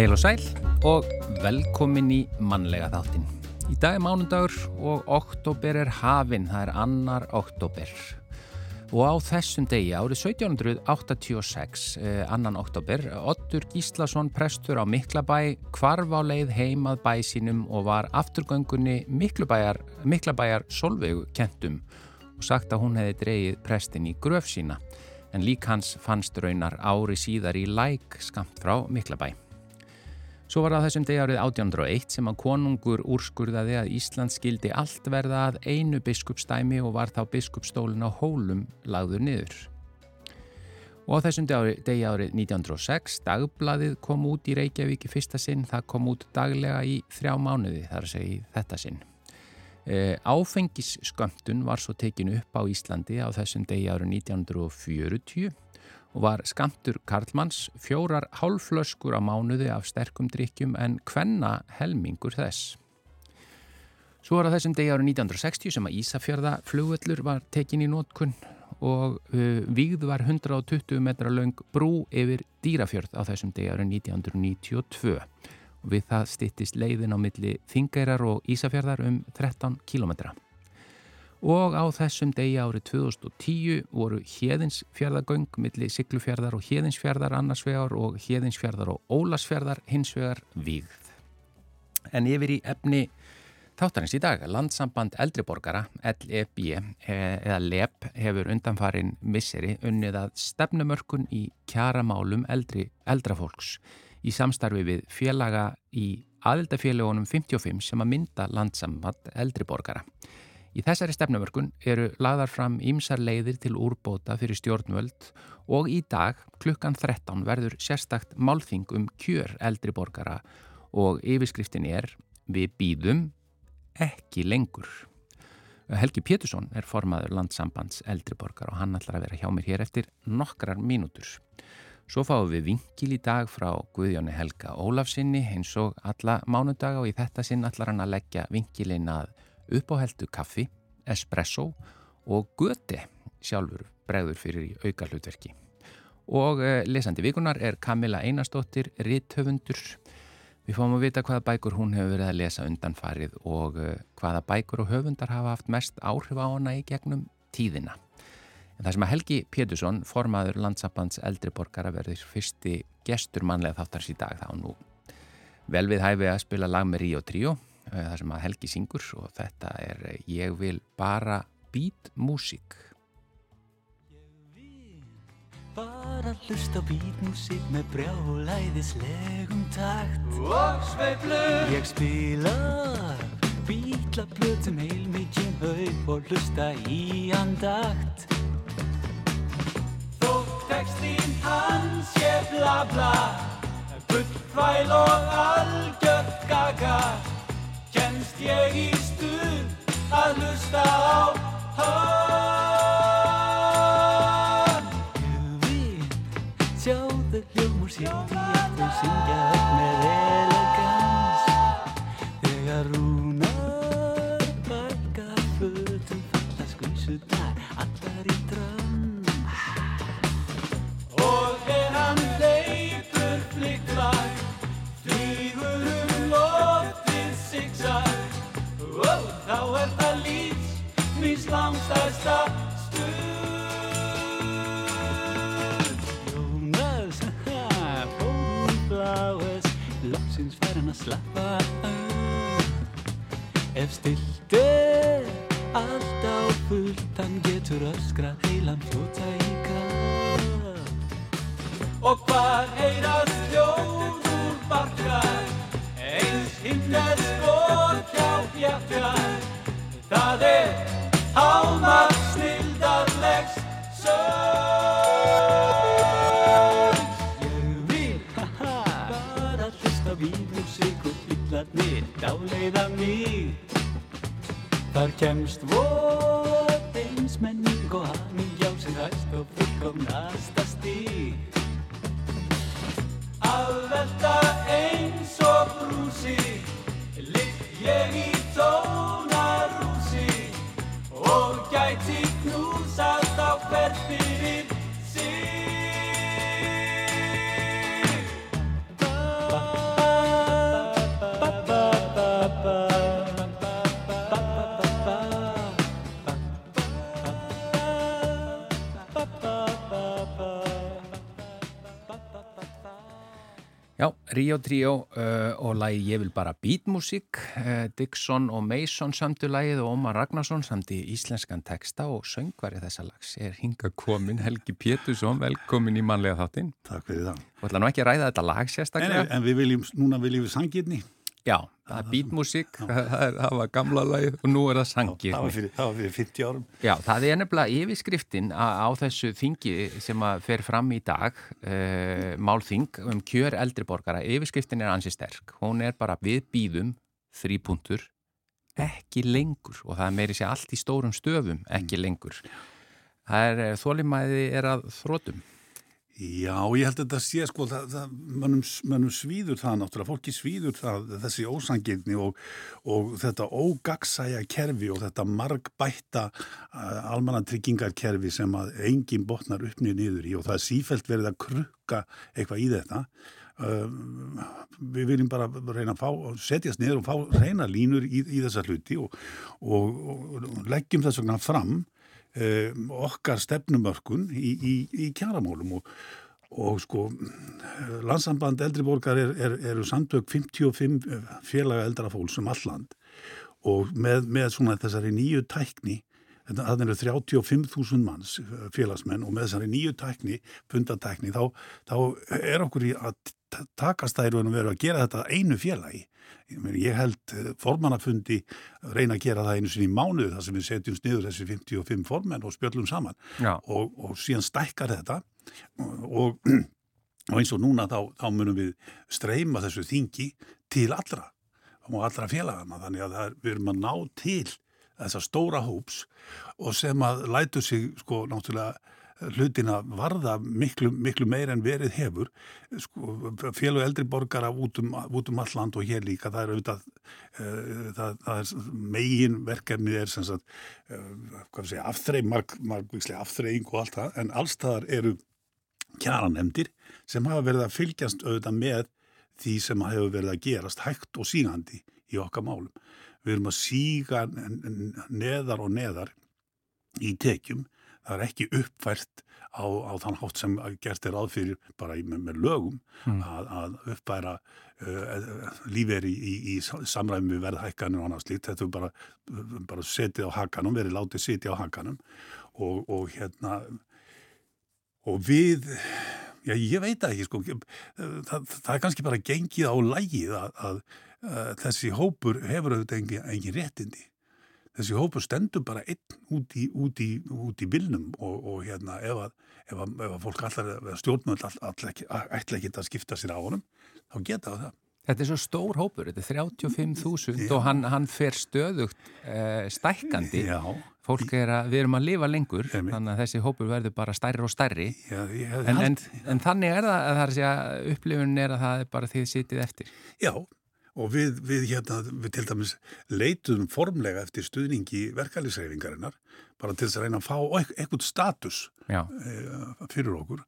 Heil og sæl og velkomin í mannlega þáttin. Í dag er mánundagur og oktober er hafinn, það er annar oktober. Og á þessum degi, árið 1786, eh, annan oktober, Ottur Gíslason prestur á Miklabæ, kvarf á leið heimað bæ sínum og var afturgöngunni Miklabæjar, Miklabæjar Solveigu kentum og sagt að hún hefði dreyið prestin í gröf sína. En lík hans fannst raunar ári síðar í læk skamt frá Miklabæ. Svo var það þessum degi árið 1801 sem að konungur úrskurðaði að Ísland skildi allt verða að einu biskupstæmi og var þá biskupstólin á hólum lagður niður. Og þessum degi árið 1906 dagbladið kom út í Reykjavík í fyrsta sinn, það kom út daglega í þrjá mánuði þar að segja þetta sinn. E, áfengisskömmtun var svo tekin upp á Íslandi á þessum degi árið 1940 og var skamtur Karlmanns fjórar hálflöskur á mánuði af sterkum drikkjum en hvenna helmingur þess. Svo var það þessum degi árið 1960 sem að Ísafjörða flugvöllur var tekin í nótkunn og uh, vígð var 120 metra laung brú yfir dýrafjörð á þessum degi árið 1992 og við það stittist leiðin á milli Þingeirar og Ísafjörðar um 13 kilometra og á þessum degi árið 2010 voru Hjeðinsfjörðagöng millir Siglufjörðar og Hjeðinsfjörðar annarsvegar og Hjeðinsfjörðar og Ólasfjörðar hinsvegar vígð. En yfir í efni þáttarins í dag, landsamband eldriborgara, LEB eða LEB hefur undanfarin misseri unnið að stefnumörkun í kjaramálum eldri eldrafólks í samstarfi við félaga í aðildafélagunum 55 sem að mynda landsamband eldriborgara. Í þessari stefnumörkun eru lagðar fram ímsar leiðir til úrbóta fyrir stjórnvöld og í dag klukkan 13 verður sérstakt málþing um kjör eldri borgara og yfirskriftin er Við býðum ekki lengur. Helgi Pétursson er formaður landsambands eldri borgara og hann ætlar að vera hjá mér hér eftir nokkrar mínútur. Svo fáum við vingil í dag frá Guðjóni Helga Ólafsinni eins og alla mánudaga og í þetta sinn ætlar hann að leggja vingilin að uppáheldu kaffi, espresso og göti sjálfur bregður fyrir í auka hlutverki. Og uh, lesandi vikunar er Kamila Einarstóttir, Ritthöfundur. Við fáum að vita hvaða bækur hún hefur verið að lesa undanfarið og uh, hvaða bækur og höfundar hafa haft mest áhrif á hana í gegnum tíðina. En það sem að Helgi Pétursson, formaður landsambands eldriborgara verður fyrsti gestur mannlega þáttars í dag þá nú vel við hæfi að spila lag með Río Tríó Eh, það sem að Helgi syngur og þetta er eh, Ég vil bara beat músík Ég vil bara hlusta á beat músík með brjálæðislegum takt. Og sveiflur. Ég spila bítla blötum heil mikinn haup og hlusta í andakt. Þó textin hans ég bla bla Gullfæl og algjörð gaga ég í stuð að hlusta á hann. Ég vil sjá þau hljómur sér í eftir syngja upp með elegans þá er það lífs Míns langstæðsta stund Jónas, haha, fórum flowers Loksins hann að slappa af. Ef stilt er allt á fullt Hann getur öskrað heilan fljóta í graf Og hvað heyrast hljóð úr barkar Eins himnesk og bjargar Það er hámark snildarlegs sög Ég vil, bara hlusta víðmusik og bílarnir dáleiða mig Þar kemst vor eins menning og hamingja sem hæst og fullkomnasta stíg. Að velta eins og Ligg ég í tónarúsi Og gæti knúsast á hver fyrir Rio Trio uh, og lagi Ég vil bara beatmusík uh, Dixon og Mason samtu lagið og Ómar Ragnarsson samti íslenskan texta og söngvari þessa lags er hinga komin Helgi Pétursson. Velkomin í manlega þáttinn. Takk fyrir það. Þú ætla nú ekki að ræða þetta lag sérstaklega. En, en við viljum, núna viljum við sangirni Já, það er beatmusík það, það var gamla lagið. Og nú er það sangirni það var, fyrir, það var fyrir 50 árum. Já, það er nefnilega yfirskriftin á, á þessu þingi sem að fer fram í dag uh, málþing um kjör eldriborgara yfirskriftin er ansi sterk. Hún er bara við býðum þrýpuntur ekki lengur. Og það meiri sér allt í stórum stöfum ekki lengur. Það er þólimæði er að þrótum Já, ég held að þetta sé sko, mannum, svíður það náttúrulega, fólki svíður það, þessi ósangirni og, og þetta ógagsæja kerfi og þetta margbætta uh, almannatryggingarkerfi sem að engin botnar uppnið niður í og það er sífælt verið að krukka eitthvað í þetta. Uh, við viljum bara reyna að fá, setjast niður og fá reyna línur í, í þessa hluti og, og, og leggjum þess vegna fram um, okkar stefnumörkun í, í, í kjaramólum og, og sko landsamband eldriborgar er, er, eru samtök 55 félaga eldra fólks um alland og með, með svona þessari nýju tækni það eru 35.000 manns félagsmenn og með þessari nýju tækni fundatækni þá, þá er okkur í að takast það eru að vera að gera þetta einu félagi. Ég held formannafundi reyna að gera það einu sinni í mánuðu þar sem við setjum sniður þessi 55 formenn og spjöllum saman. Og, og síðan stækkar þetta. Og, og eins og núna þá, þá munum við streyma þessu þingi til allra og allra félagana þannig að er, við erum að ná til þessa stóra hóps og sem að lætu sig sko náttúrulega hlutina varða miklu, miklu meir en verið hefur sko, félag eldri borgara út um, um all land og hér líka það er auðvitað uh, það, það er megin verkefnið er sem sagt uh, afþreying, marg, og allt það en allstaðar eru kjaranemdir sem hafa verið að fylgjast auðvitað með því sem hefur verið að gerast hægt og sígandi í okkar málum. Við erum að síga neðar og neðar í tekjum. Það er ekki uppfært á, á þann hátt sem gert er aðfyrir bara í, með, með lögum mm. að, að uppfæra uh, líferi í, í, í samræmi við verðhækkanum og annars líkt, þetta er bara, bara setið á hakanum, verið látið setið á hakanum. Og, og hérna og við já ég veit ekki sko. Það, það er kannski bara gengið á lægið að, að þessi hópur hefur auðvitað engin, engin réttindi þessi hópur stendur bara einn út í, út í, út í vilnum og, og hérna ef að, ef að, ef að fólk allar stjórnmöld ætla ekki að skipta sér á honum, þá geta það. Þetta er svo stór hópur, þetta er 35.000 og hann, hann fer stöðugt uh, stækkandi. Já. Fólk er að, við erum að lifa lengur, Emi. þannig að þessi hópur verður bara stærri og stærri. Já, en, en, en þannig er það að það er að upplifun er að það er bara því þið sitið eftir. Já, og við, við, hérna, við til dæmis leituðum formlega eftir stuðningi verkefælisreifingarinnar bara til þess að reyna að fá eitthvað status e, fyrir okkur.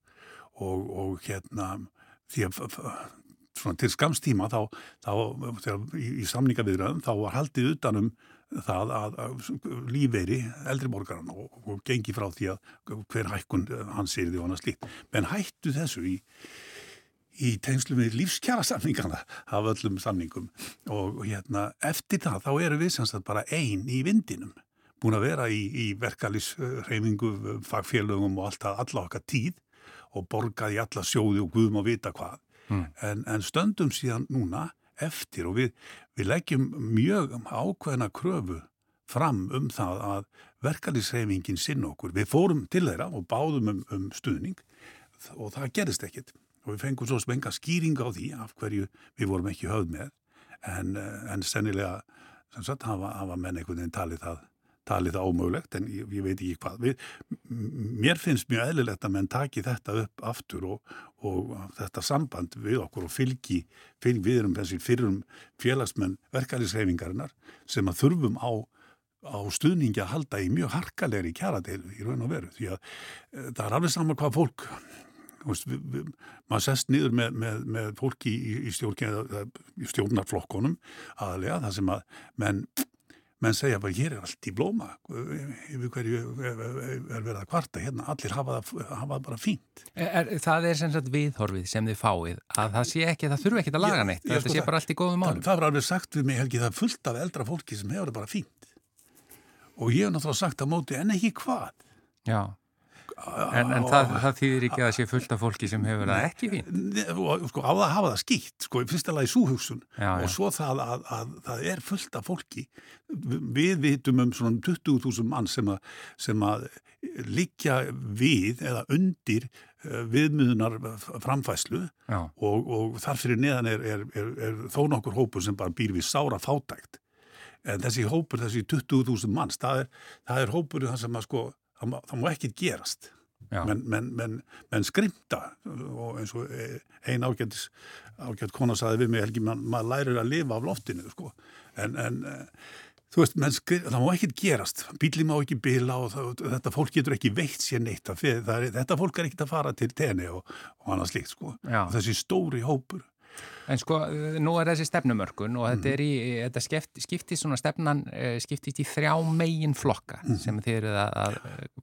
Og, og hérna því að svona, til skamstíma þá, þá í, í samningaviðröðum þá var haldið utanum það að, að lífeyri eldriborgaran og, og gengi frá því að hver hækkun hans er því og annars líkt menn hættu þessu í í tengslu með lífskjara samningana af öllum samningum. Og hérna eftir það þá eru við sem sagt bara einn í vindinum búin að vera í, í verkalýsreifingu, fagfélögum og allt að alla okkar tíð og borgað í alla sjóði og guðum að vita hvað. Mm. en, en stöndum síðan núna eftir og við, við leggjum mjög ákveðna kröfu fram um það að verkalýsreifingin sinn okkur, við fórum til þeirra og báðum um, um stuðning og það gerist ekkit og við fengum svo spenga skýring á því af hverju við vorum ekki höfð með. En, eh, en sennilega sem sagt hafa, hafa menn einhvern veginn talið það talið það ómögulegt en ég, ég veit ekki hvað. Við, mér finnst mjög eðlilegt að menn taki þetta upp aftur og, og þetta samband við okkur og fylgi, fylgi við erum fyrrum félagsmenn verkefælisreifingarinnar sem að þurfum á á stuðningi að halda í mjög harkalegri kjaradeilu í raun og veru. Því að e, það er alveg saman hvað fólk maður sest niður með, með, með fólki í, í, í stjórnarflokkonum aðalega þar sem að menn, menn segja bara hér er allt í blóma yfir hverju er verið að kvarta hérna, allir hafa það, hafa það bara fínt. Er, Það er sem sagt viðhorfið sem þið fáið að það sé ekki, það þurfu ekki að laga neitt, þetta sko, sé bara allt í góðum málum. Það, það var alveg sagt við mig Helgi, það er fullt af eldra fólki sem hefur það bara fínt. Og ég hef náttúrulega sagt að móti en ekki hvað? Já En, en það, það þýðir ekki að það sé fullt af fólki sem hefur það ekki fín sko á það hafa það skýtt sko í fyrsta lagi súhugsun og svo það að, að, að það er fullt af fólki. Við vitum um svona 20.000 mann sem að, sem að líkja við eða undir uh, viðmiðunar framfæslu og, og þarfir neðan er, er, er, er þó nokkur hópur sem bara býr við sára fátækt. En þessi hópur, þessi 20.000 manns það er, það er hópur það sem að sko það, það má ekki gerast menn, menn, menn, menn skrimta og eins og ein ágætt ágætt kona saði við mig Helgi, maður man lærir að lifa af loftinu sko. en, en þú veist, skrimta, það má ekki gerast bíli má ekki bila og það, þetta fólk getur ekki veitt sér neitt er, þetta fólk er ekki að fara til tenni og, og annað slíkt sko. þessi stóri hópur En sko, nú er þessi stefnumörkun og þetta, í, þetta skiptist, skiptist svona stefnan, eh, skiptist í þrjá megin flokka mm. sem þið eru að, að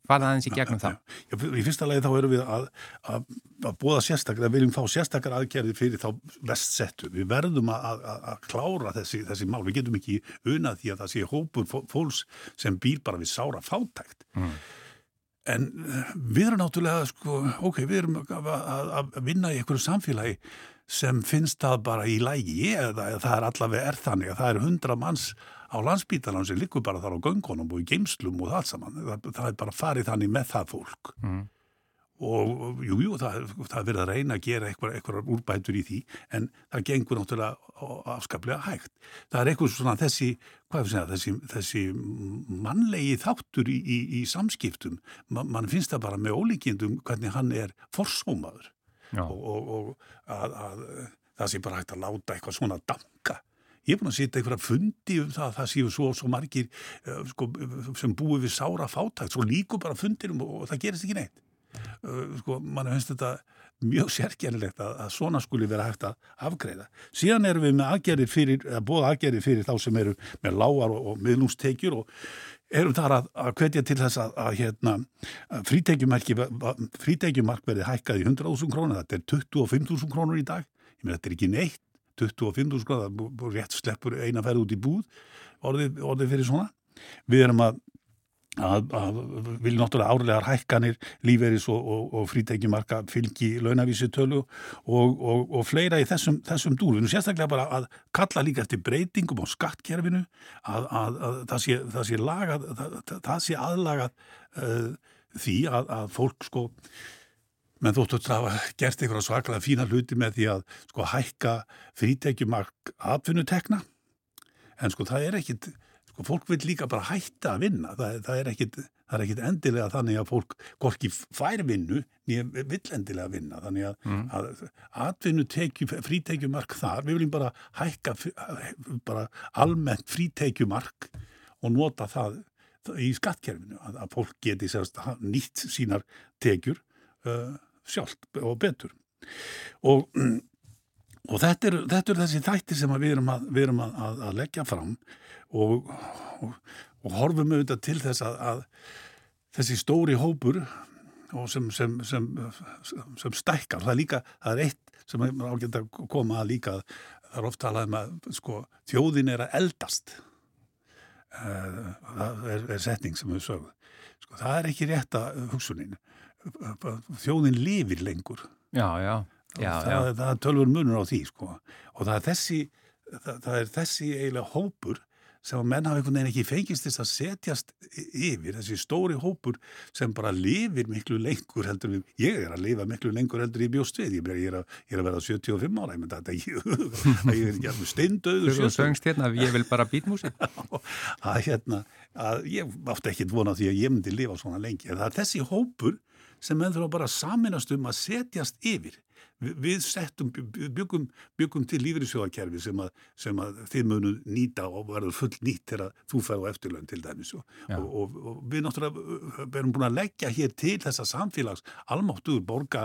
fara aðeins í gegnum þá. Já, í fyrsta lagi þá erum við að, að, að bóða sérstakar, að viljum fá sérstakar aðgerði fyrir þá vestsettu. Við verðum að klára þessi, þessi mál. Við getum ekki unað því að það sé hópur fólks sem býr bara við sára fátækt. Mm. En eh, við erum náttúrulega, sko, ok, við erum að vinna í einhverju samfélagi sem finnst það bara í lægi eða, það er allavega er þannig að það er hundra manns á landsbítalan sem likur bara þar á göngunum og í geimslum og það saman. Það, það er bara farið þannig með það fólk. Mm. Og jújú, jú, það, það er verið að reyna að gera eitthvað, eitthvað úrbætur í því en það gengur náttúrulega afskaplega hægt. Það er eitthvað svona þessi, segja, þessi, þessi mannlegi þáttur í, í, í samskiptum. Man, man finnst það bara með ólíkjendum hvernig hann er forsómaður og, og, og að, að það sé bara hægt að láta eitthvað svona danka. Ég er búin að sitja eitthvað að fundi um það að það séu svo, svo margir uh, sko, sem búi við sára fátækt, svo líku bara fundir um og það gerist ekki neitt. Uh, sko, mann finnst þetta mjög sérkjærlegt að, að svona skuli vera hægt að afgreða. Síðan erum við með aðgerið fyrir, að bóða aðgerið fyrir þá sem eru með lágar og, og miðlungstekjur og erum þar að, að hvetja til þess að, að hérna, frítekjumark verði hækkað í 100.000 krónur, þetta er 25.000 krónur í dag, ég með þetta er ekki neitt 25.000 krónur, það rétt sleppur eina ferð út í búð orðið, orðið fyrir svona. Við erum að að, að vilja náttúrulega árlegar hækkanir líferis og, og, og frítekjumarka fylgi launavísitölu og, og fleira í þessum, þessum dúr. Við sérstaklega bara að kalla líka eftir breytingum á skattkerfinu að, að, að það, sé, það sé lagað, það, það sé aðlagað uh, því að fólk sko menn þóttu að hafa gert eitthvað svaklega fína hluti með því að sko hækka frítekjumark atvinnutekna en sko það er ekkit og fólk vil líka bara hætta að vinna. Það, það er ekkit, ekkit endilega þannig að fólk gorki fær vinnu nýja vill endilega vinna. Þannig að, mm. að atvinnu frítekjumark þar, við viljum bara hækka bara almennt frítekjumark og nota það í skattkerfinu að, að fólk geti sérst nýtt sínar tekjur uh, sjálf og betur. Og Og þetta er, þetta er þessi þættir sem við erum að, við erum að, að leggja fram og, og, og horfum auðvitað til þess að, að þessi stóri hópur sem, sem, sem, sem stækkar, það er líka, það er eitt sem er ágænt að koma að líka, það er oft talað um að sko, þjóðin er að eldast, eh, það er, er setning sem við sögum, sko, það er ekki rétt að hugsunin, þjóðin lifir lengur. Já, já. Já, það, það tölfur munur á því sko. Og það er þessi, það, það er þessi eiginlega hópur sem að menn hafa einhvern veginn ekki fengist þess að setjast yfir, þessi stóri hópur sem bara lifir miklu lengur heldur við, ég er að lifa miklu lengur heldur ég bjóst við, ég ég ég er að vera 75 ára, ég myndi að ég er alveg steindauður Þú söngst hérna, ég vil bara býtmúsi að hérna, að ég átti ekki vona því að ég myndi lifa svona lengi, en það er þessi hópur sem menn þurfa bara að saminast um að setjast yfir. Vi, við settum, byggum, byggum til lífriðsjóðakerfi sem, sem að þið munu nýta og verður full nýtt þegar þú fær á eftirlögn til dæmis og, og, og, og við náttúrulega erum búin að leggja hér til þessa samfélags almáttuður borga,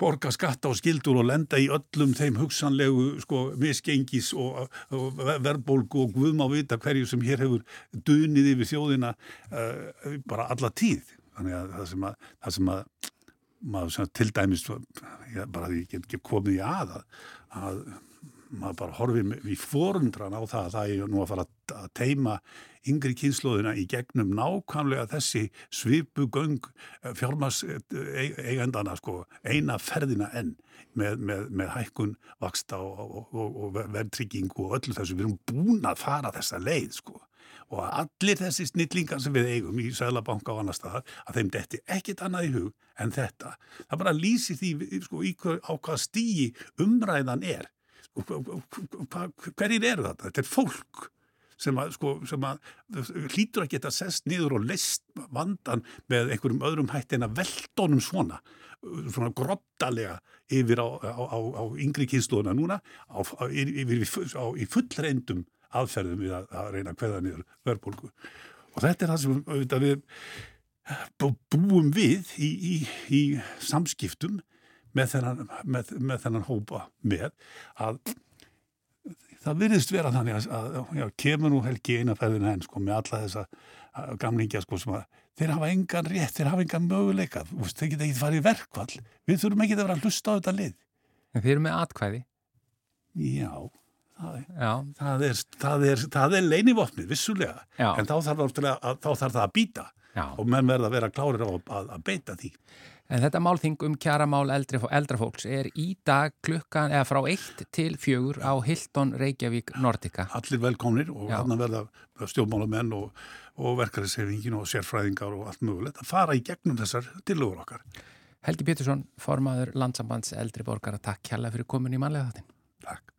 borga skatta og skildur og lenda í öllum þeim hugsanlegu sko, miskengis og verðbólgu og guðum á vita hverju sem hér hefur dunið yfir þjóðina uh, bara alla tíð. Þannig að það sem að, það sem að maður til dæmis ég, bara því ég get komið í að að maður bara horfið í forundran á það að það er nú að fara að teima yngri kynnslóðina í gegnum nákvæmlega þessi svipugöng eh, fjármas eh, eigendana sko, eina ferðina enn með, með, með hækkun vaksta og, og, og, og verðtrygging og öllu þessu, við erum búin að fara þessa leið sko og að allir þessi snillingar sem við eigum í Sælabanka og annar staðar að þeim detti ekkit annað í hug en þetta. Það bara lýsir því sko, hver, á hvað stíi umræðan er. Sko, hverjir eru þetta? Þetta er fólk sem að, sko, sem að hlýtur að geta sest niður og list vandan með einhverjum öðrum hætti en að veldónum svona svona grottalega yfir á, á, á, á yngri kynsluðuna núna í fullreindum aðferðum við að, að reyna að kveða niður verðbólgu. Og þetta er það sem við búum við í, í, í samskiptum með þennan, með, með þennan hópa með að það virðist vera þannig að, að já, kemur nú helgi einaferðina henn sko með alla þessa gamlingja sko sem að þeir hafa engan rétt, þeir hafa engan möguleika. Þeir geta ekki farið verkvall við þurfum ekki að vera að hlusta á þetta lið. En þeir eru með atkvæði. Já Það, það er, er, er, er leinivopnið, vissulega, Já. en þá þarf, að, þá þarf það að býta Já. og menn verða að vera klárir á að, að beita því. En þetta málþing um kjaramál eldri, eldra fólks er í dag klukkan eða frá 1 til 4 á Hilton Reykjavík Nordica. Allir velkomnir og hann verða stjórnmálamenn og, og verkarisefingin og sérfræðingar og allt mögulegt að fara í gegnum þessar tilugur okkar. Helgi Pétursson, formaður landsambands eldri borgara, takk hjalla fyrir komin í manlega þáttin. Takk.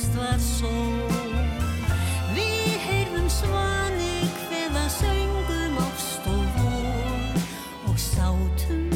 Söst var sól Við heyrðum svani hveða söngum ást og vor og sátum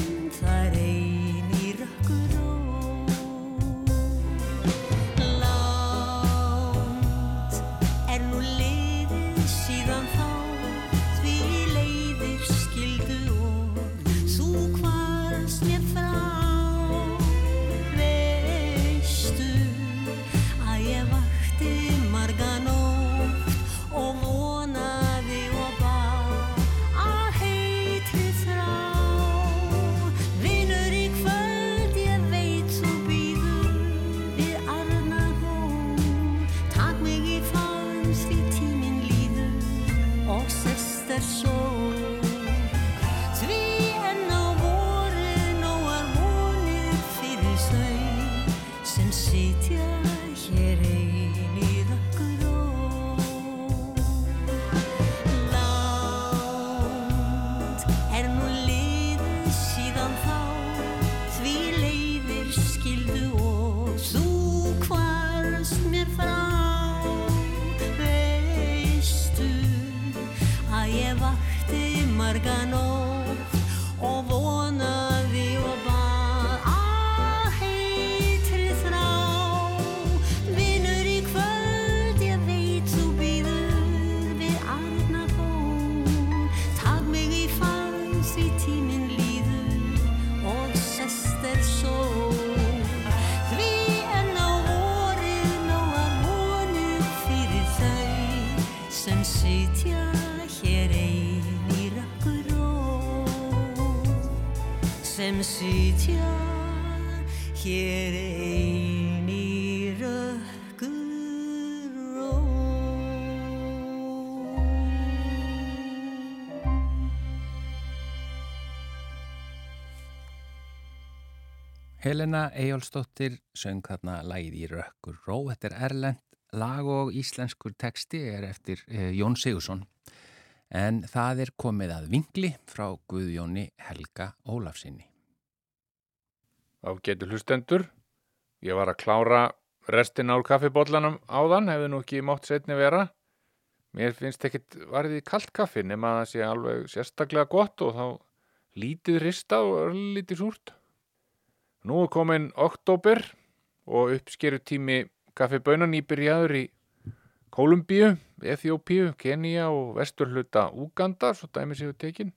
sem sitja hér einn í rökkur ró. Helena Eyjólfsdóttir söng þarna læð í rökkur ró. Þetta er Erlend lag og íslenskur teksti er eftir eh, Jón Sigursson en það er komið að vingli frá Guðjóni Helga Ólafsinni. Á getur hlustendur. Ég var að klára restin á kaffibóllanum áðan, hefði nú ekki mátt setni vera. Mér finnst ekkit varðið í kalt kaffi nema að það sé alveg sérstaklega gott og þá lítið rista og lítið súrt. Nú er komin oktober og uppskeru tími kaffibönan íbyrjaður í Kolumbíu, Eþjópíu, Kenia og vesturhluta Úganda, svo dæmi séu tekin.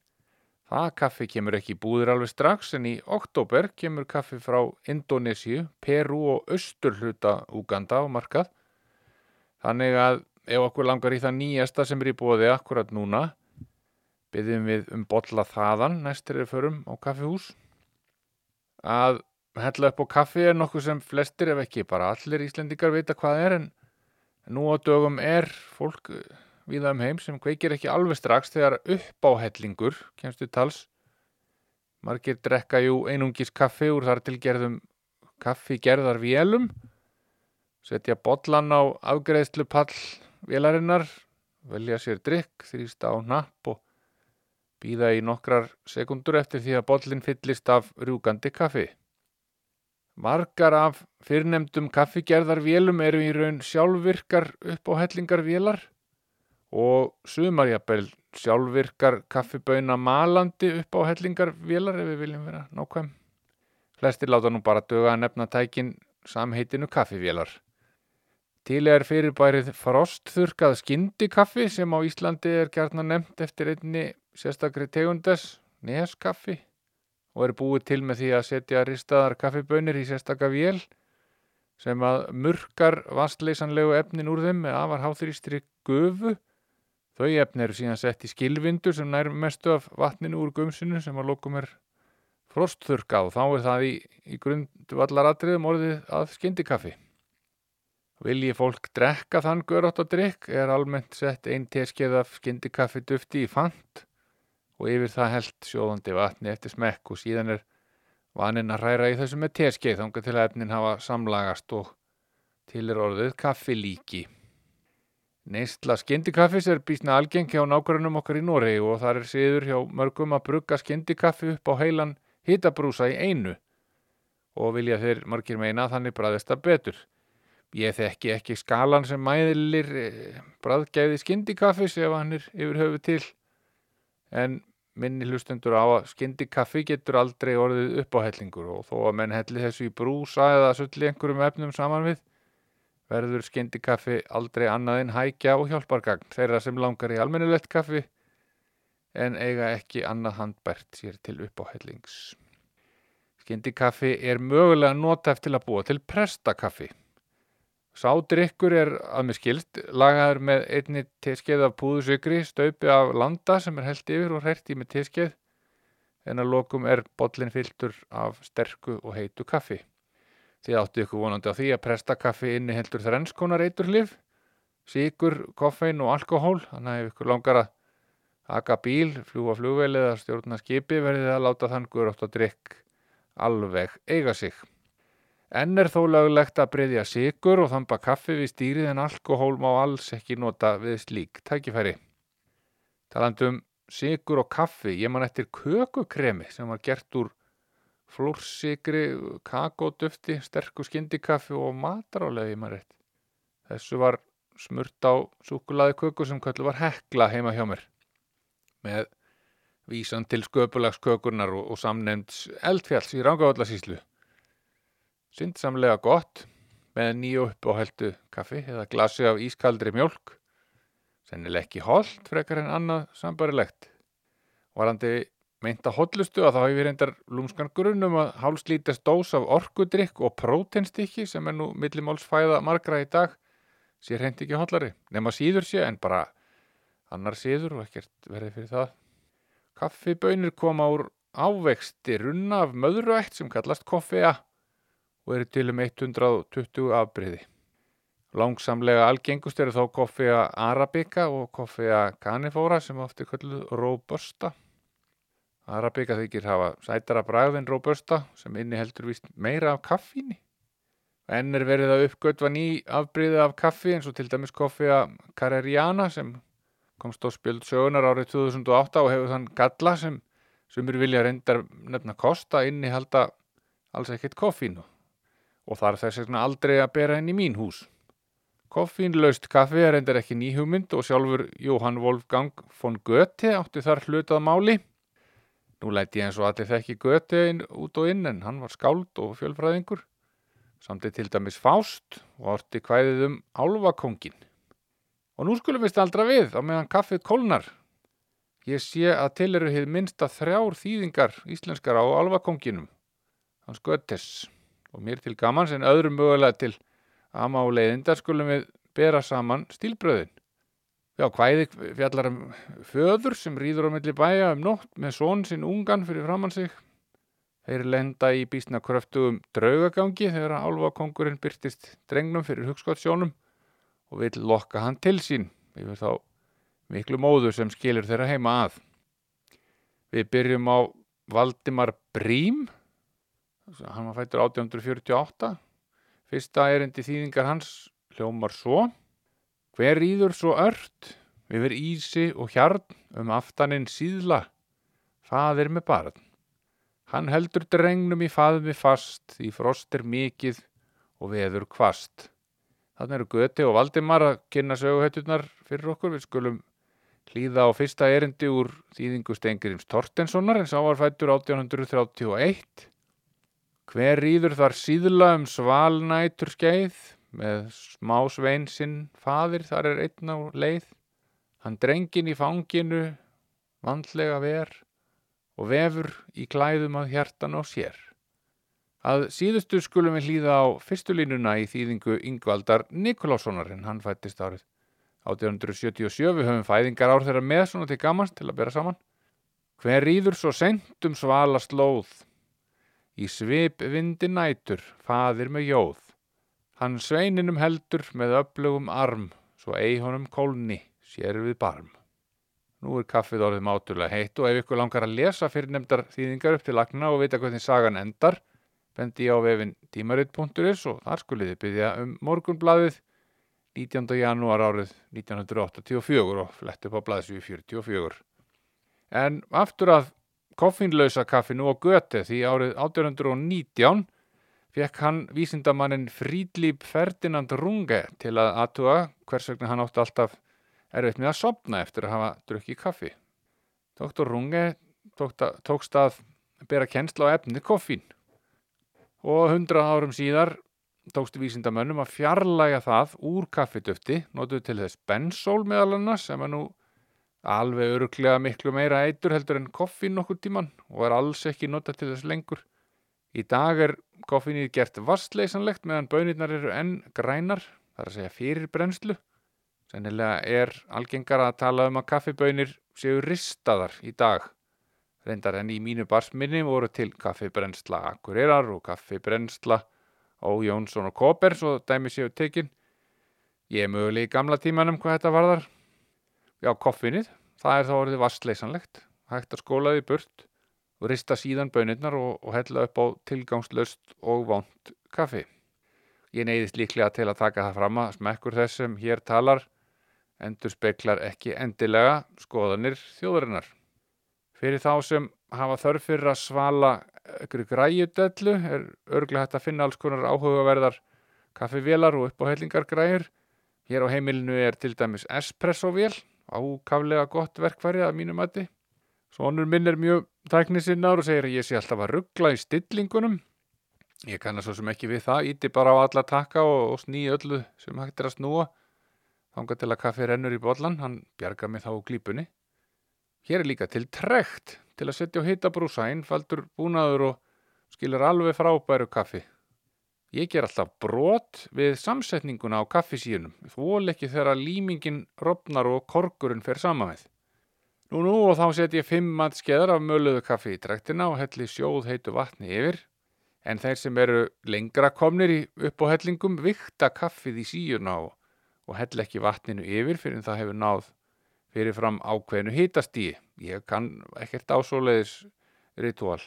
Það kaffi kemur ekki búðir alveg strax en í oktober kemur kaffi frá Indonésiu, Peru og austurhluta Úganda á markað. Þannig að ef okkur langar í það nýjasta sem er í búði akkurat núna, byggjum við um bolla þaðan næstir er förum á kaffihús. Að hella upp á kaffi er nokkuð sem flestir ef ekki bara allir Íslendingar vita hvað er en nú á dögum er fólk viða um heim sem kveikir ekki alveg strax þegar uppáhellingur kemstu tals. Margir drekka jú einungis kaffi úr þar til gerðum kaffi gerðar vélum, setja bollan á afgreðslu pall vélarinnar, velja sér drikk, þrýsta á napp og býða í nokkrar sekundur eftir því að bollin fyllist af rjúkandi kaffi. Margar af fyrrnemdum kaffigerðarvélum eru í raun sjálfvirkar upp á hellingarvélar og sumarjapel sjálfvirkar kaffiböina malandi upp á hellingarvélar ef við viljum vera nákvæm. Flestir láta nú bara döga að nefna tækin samheitinu kaffivélar. Til er fyrirbærið frostþurkað skyndikaffi sem á Íslandi er gærna nefnt eftir einni sérstakri tegundes, neskaffi og er búið til með því að setja ristaðar kaffibönir í sérstaka vél sem að murkar vastleysanlegu efnin úr þeim með afar háþrýstri gufu. Þau efni eru síðan sett í skilvindur sem nær mestu af vatninu úr gumsinu sem að lokum er frostþurkað og þá er það í, í grundu allar atriðum orðið að skyndikaffi. Vilji fólk drekka þann görátt og drikk er almennt sett einn teskeið af skyndikaffi dufti í fant og yfir það held sjóðandi vatni eftir smekk og síðan er vaninn að hræra í þessu með teskeið þángar til að efnin hafa samlagast og til er orðið kaffilíki. Neistla skyndikaffis er bísna algeng hjá nákvæmum okkar í Noregi og þar er siður hjá mörgum að brugga skyndikaffi upp á heilan hitabrúsa í einu og vilja þeir margir meina þannig bræðist að betur. Ég þekki ekki skalan sem mæðilir bræðgæði skyndikaffis ef hann er yfir höfu til en minni hlustendur á að skyndikaffi getur aldrei orðið uppáhellingur og þó að menn helli þessu í brúsa eða sulli einhverjum efnum saman við verður skyndikaffi aldrei annað en hækja og hjálpargagn þeirra sem langar í almennilegt kaffi en eiga ekki annað handbært sér til uppáhellings. Skyndikaffi er mögulega notað til að búa til prestakaffi. Sádrykkur er að mér skilst lagaður með einni teskeið af púðusykri, staupi af landa sem er held yfir og hrært í með teskeið en að lokum er bollin fylltur af sterku og heitu kaffi. Þið áttu ykkur vonandi á því að prestakaffi inni heldur þrennskonar eiturhlif, síkur, koffein og alkohól, þannig að ef ykkur langar að aka bíl, fljúa flugveil eða stjórna skipi verðið að láta þann guðrótt og drikk alveg eiga sig. Enn er þó löglegt að breyðja sigur og þamba kaffi við stýrið en alkohól má alls ekki nota við slík tækifæri. Talandum sigur og kaffi, ég man eftir kökukremi sem var gert úr flórsikri, kakódufti, sterku skyndikaffi og matarálegi maður rétt. Þessu var smurt á súkulaði köku sem köllu var hekla heima hjá mér með vísan til sköpulagskökurnar og, og samnefnds eldfjalls í Rangavallarsíslu. Syndsamlega gott með nýju upp á heldu kaffi eða glasi af ískaldri mjólk. Sennileg ekki holdt frekar en annað sambarilegt. Varandi meinta hotlustu að þá hefur reyndar lúmskan grunnum að hálslítast dós af orkudrykk og prótenstykki sem er nú millimálsfæða margra í dag sé reynd ekki hotlari. Nefna síður sé en bara annar síður og ekkert verði fyrir það. Kaffibönir koma úr ávexti runna af möðruætt sem kallast koffea og eru til um 120 afbreyði. Langsamlega algengust eru þó koffea arabica og koffea canifora sem ofti kalluð robusta. Arabika þykir hafa sætara bragðin robusta sem inni heldur vist meira af kaffíni. Enn er verið að uppgötva ný afbríði af kaffi eins og til dæmis koffi að Carreriana sem komst á spjöld sögunar árið 2008 og hefur þann galla sem sumir vilja reyndar nefna kosta inni halda alls ekkert koffínu og þarf þess vegna aldrei að bera henni mín hús. Koffínlaust kaffi er reyndar ekki ný hugmynd og sjálfur Jóhann Wolfgang von Goethe átti þar hlutað máli. Nú læti ég eins og allir þekki inn, út og inn en hann var skáld og fjölfræðingur. Samtið til dæmis Fást og orti kvæðið um álfakongin. Og nú skulum við staldra við á meðan kaffið kólnar. Ég sé að til eru hið minnsta þrjár þýðingar íslenskar á álfakonginum, hans Goethes. Og mér til gamans en öðrum mögulega til ama og leiðindar skulum við bera saman stílbröðin. Já, kvæði fjallar um föður sem rýður á milli bæja um nótt með són sinn ungan fyrir framann sig. Þeir lenda í bísna kröftugum draugagangi þegar álfakongurinn byrtist drengnum fyrir hugskottsjónum og vil lokka hann til sín yfir þá miklu móður sem skilur þeirra heima að. Við byrjum á Valdimar Brím, hann var fættur 1848. Fyrsta erindi þýðingar hans hljómar svo. Hver rýður svo ört yfir ísi og hjarn um aftaninn síðla, faðir með barn. Hann heldur drengnum í faðmi fast, því frost er mikið og veður kvast. Þannig eru Göti og Valdimar að kynna söguhetturnar fyrir okkur. Við skulum hlýða á fyrsta erindi úr þýðingu Stengirims Tortenssonar en sá var fættur 1831. Hver rýður þar síðla um svalnætur skeið með smá svein sinn faðir þar er einn á leið. Hann drengin í fanginu, vandlega ver og vefur í klæðum að hjartan á sér. Að síðustu skulum við hlýða á fyrstu línuna í þýðingu Yngvaldar Nikolássonar en hann fættist árið 1877. Við höfum fæðingar ár þeirra með svona til gamans til að bera saman. Hver rýður svo sent um svala slóð, í svip vindi nætur, faðir með jóð. Hann sveininum heldur með öflugum arm, svo ei honum kólni, sér við barm. Nú er kaffið orðið mátulega heitt og ef ykkur langar að lesa fyrir nefndar þýðingar upp til lagna og vita hvernig sagan endar, bendi á vefin tímarit.is og þar skuliði byggja um morgunbladið 19. janúar árið 1984 og flett upp á blaðsvíu 44. En aftur að koffínlausa kaffinu og göti því árið 1819 fekk hann vísindamannin Frídlíp Ferdinand Runge til að aðtuga hvers vegna hann átti alltaf erfitt með að sopna eftir að hafa drukkið kaffi. Dr. Runge tókst að bera kennsla á efni koffín og hundrað árum síðar tókstu vísindamönnum að fjarlæga það úr kaffidöfti, notuð til þess bensól meðal annars sem er nú alveg öruglega miklu meira eitur heldur en koffín nokkur tíman og er alls ekki notað til þess lengur. Í dag er koffínið gert vastleysanlegt meðan bönirnar eru enn grænar, þar að segja fyrir brennslu. Sennilega er algengar að tala um að kaffibönir séu ristaðar í dag. Reyndar en í mínu barsminni voru til kaffibrennsla Akureyrar og kaffibrennsla Ó Jónsson og Koper, svo dæmi séu tekin. Ég er möguleg í gamla tímanum hvað þetta varðar. Já, koffinið, það er þá orðið vastleysanlegt. Hægt að skóla því burt rista síðan bönirnar og, og hella upp á tilgangslöst og vond kaffi. Ég neyðist líklega til að taka það fram að smekkur þess sem hér talar endur speklar ekki endilega skoðanir þjóðurinnar. Fyrir þá sem hafa þörf fyrir að svala ykkur græjudellu er örglega hægt að finna alls konar áhugaverðar kaffivélar og uppáhellingargræjur. Hér á heimilinu er til dæmis espressovél, ákaflega gott verkfæri að mínu mati. Svonur minn er mjög tæknisinnar og segir að ég sé alltaf að ruggla í stillingunum. Ég kannast svo sem ekki við það, íti bara á alla takka og, og sný öllu sem hægt er að snúa. Þanga til að kaffi rennur í bollan, hann bjarga mig þá glípunni. Hér er líka til trekt til að setja á hitabrúsa, einfaldur búnaður og skilur alveg frábæru kaffi. Ég ger alltaf brot við samsetninguna á kaffisíunum, þvól ekki þegar límingin robnar og korkurinn fer sama með. Nú nú og þá set ég fimm mattskeðar af möluðu kaffi í trektina og helli sjóð heitu vatni yfir, en þeir sem eru lengra komnir í uppáhellingum vikta kaffið í síuna og, og hell ekki vatninu yfir fyrir það hefur náð fyrirfram ákveðinu hitastíi. Ég kann ekkert ásóleðis ritual.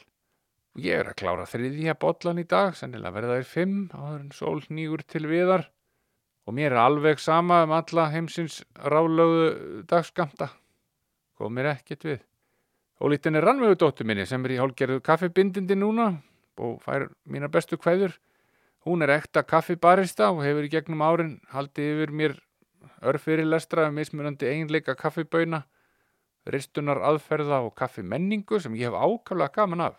Ég er að klára þriðja bollan í dag, sennilega verða þær fimm, áður en sól nýgur til viðar. Og mér er alveg sama um alla heimsins rálögu dagskamta. Góð mér ekkert við. Og lítin er rannvegu dóttur minni sem er í hálgerðu kaffibindindi núna og fær mínar bestu kveður. Hún er ekta kaffibarista og hefur í gegnum árin haldið yfir mér örfyrir lestra um mismunandi eiginleika kaffiböina, ristunar aðferða og kaffimenningu sem ég hef ákaflega gaman af.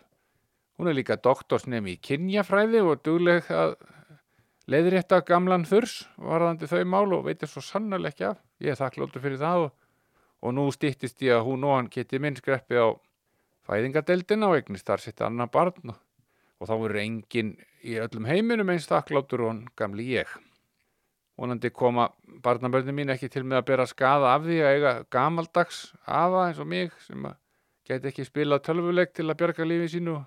Hún er líka doktorsnemi í kynjafræði og dugleg að leiðrétta gamlan þurs varðandi þau mál og veitir svo af. Ég er þakklóttur fyrir það og, og nú stýttist ég að hún og hann geti minn skreppi á fæðingadeildina og eignist þar sitt annað barn og, þá eru enginn í öllum heiminum eins þakklóttur og hann gamli ég. Vonandi koma barnabörnum mín ekki til með að bera skada af því að eiga gamaldags afa eins og mig sem að geti ekki spilað tölvuleik til að bjarga lífi sínu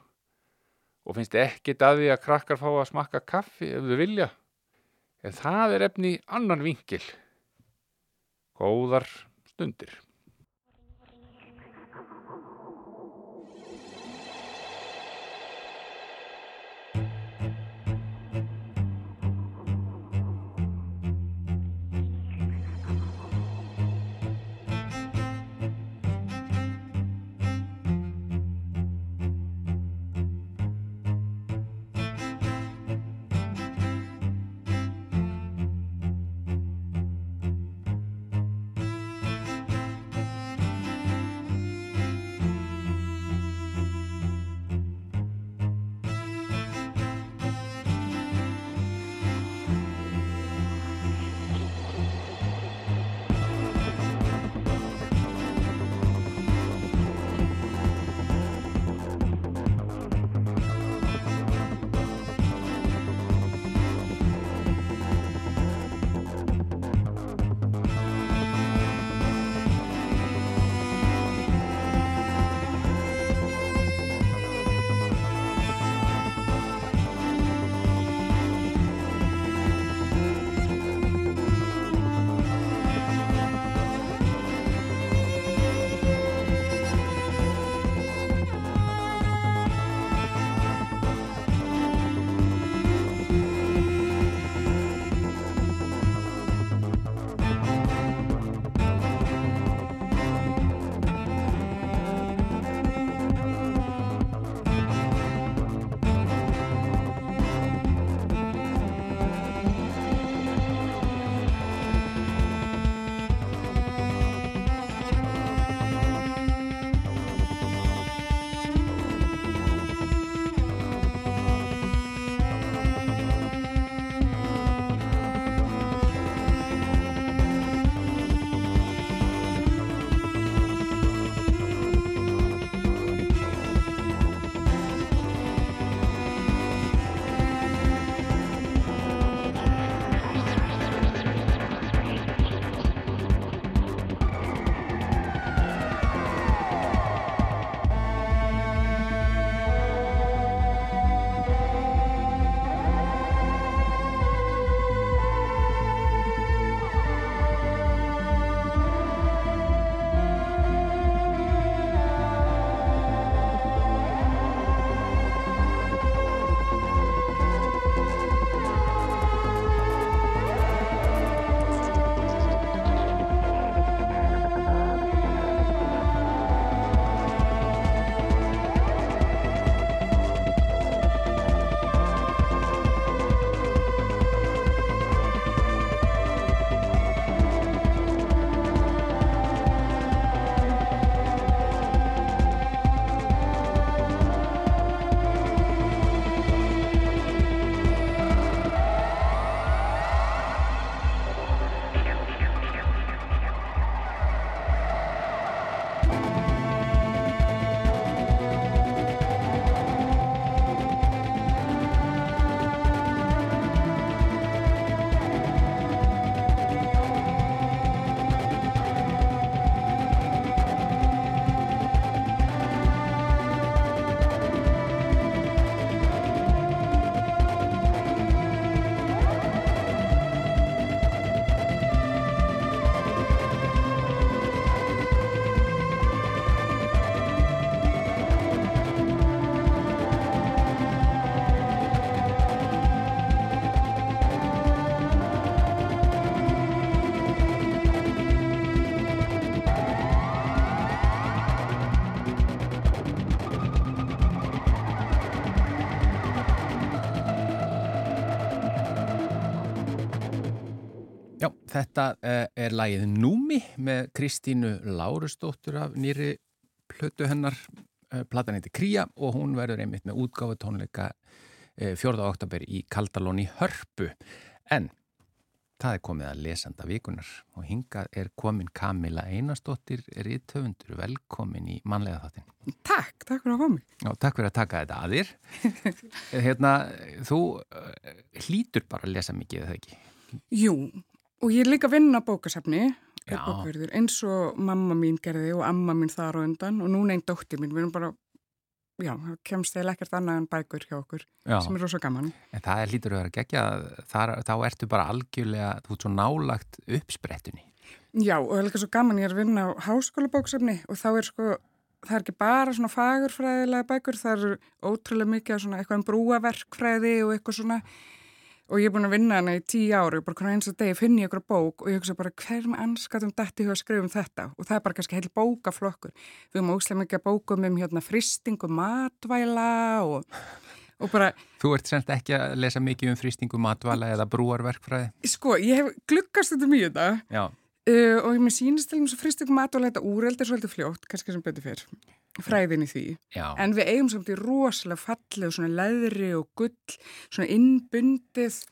og finnst ekkit að því að krakkar fá að smakka kaffi ef þau vilja. En það er efni annan vinkil. Góðar stundir. Þetta eh, er lagið Númi með Kristínu Lárusdóttur af nýri plötu hennar, eh, platan heiti Kría og hún verður einmitt með útgáfu tónleika 4. oktober í Kaldalón í Hörpu. En það er komið að lesanda vikunar og hingað er komin Kamila Einarsdóttir Ríðtöfundur, velkomin í manlega þáttin. Takk, takk fyrir að koma. Já, takk fyrir að taka þetta að þér. hérna, þú hlýtur bara að lesa mikið, eða ekki? Jú, og ég er líka að vinna á bókasafni, eins og mamma mín gerði og amma mín þar og undan og núna einn dóttir mín, við erum bara, já, kemst eða ekkert annað en bækur hjá okkur, Já. sem er rosa gaman. En það er hlýtur að vera geggja, þar, þá ertu bara algjörlega, þú ert svo nálagt uppsprettunni. Já, og það er líka svo gaman, ég er að vinna á háskóla bókasafni og þá er sko, það er ekki bara svona fagurfræðilega bækur, það eru ótrúlega mikið svona eitthvað um brúaverkfræði og eitthvað svona og ég er búin að vinna hana í tíu ári og bara hvernig eins og degi finn ég ykkur bók og ég hugsa bara hver með anskatum dætti huga að skrifa um þetta og það er bara kannski heil bókaflokkur við erum óslega mikið að bókum um hérna fristingu matvæla og, og bara, Þú ert semst ekki að lesa mikið um frýstingu matvala eða brúarverkfræði? sko, ég hef glukkast þetta mjög þetta Já. Uh, og ég með sínist til þess að fristingu matvæla þetta úreldir svolítið fljótt, kannski sem betur fyrr fræðin í því Já. En við eigum samt í rosalega fallið og svona leðri og gull, svona innbundið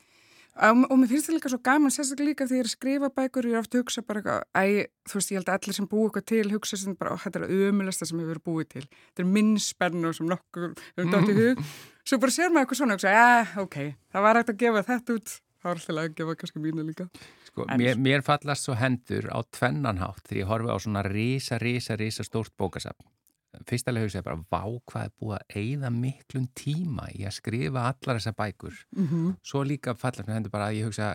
og, og mér finnst það líka svo gaman, sérstaklega líka þegar ég er að skrifa bækur, ég er ofta að hugsa bara eitthvað, æ, þú veist, ég held að allir sem búi eitthvað til hugsa sem bara, þetta er að ömulasta sem hefur búið til. Þetta er minnspennu sem nokkur hefur dótt í hug. Svo bara sér maður eitthvað svona og hugsa, já, ok, það var það var alltaf að gefa kannski mínu líka. Sko, mér, mér fallast svo hendur á tvennanhátt þegar ég horfi á svona risa, risa, risa stórt bókasafn. Fyrstalega hugsa ég bara, vá hvað er búið að eigða miklum tíma í að skrifa allar þessar bækur. Mm Svo líka fallast mér hendur bara að ég hugsa,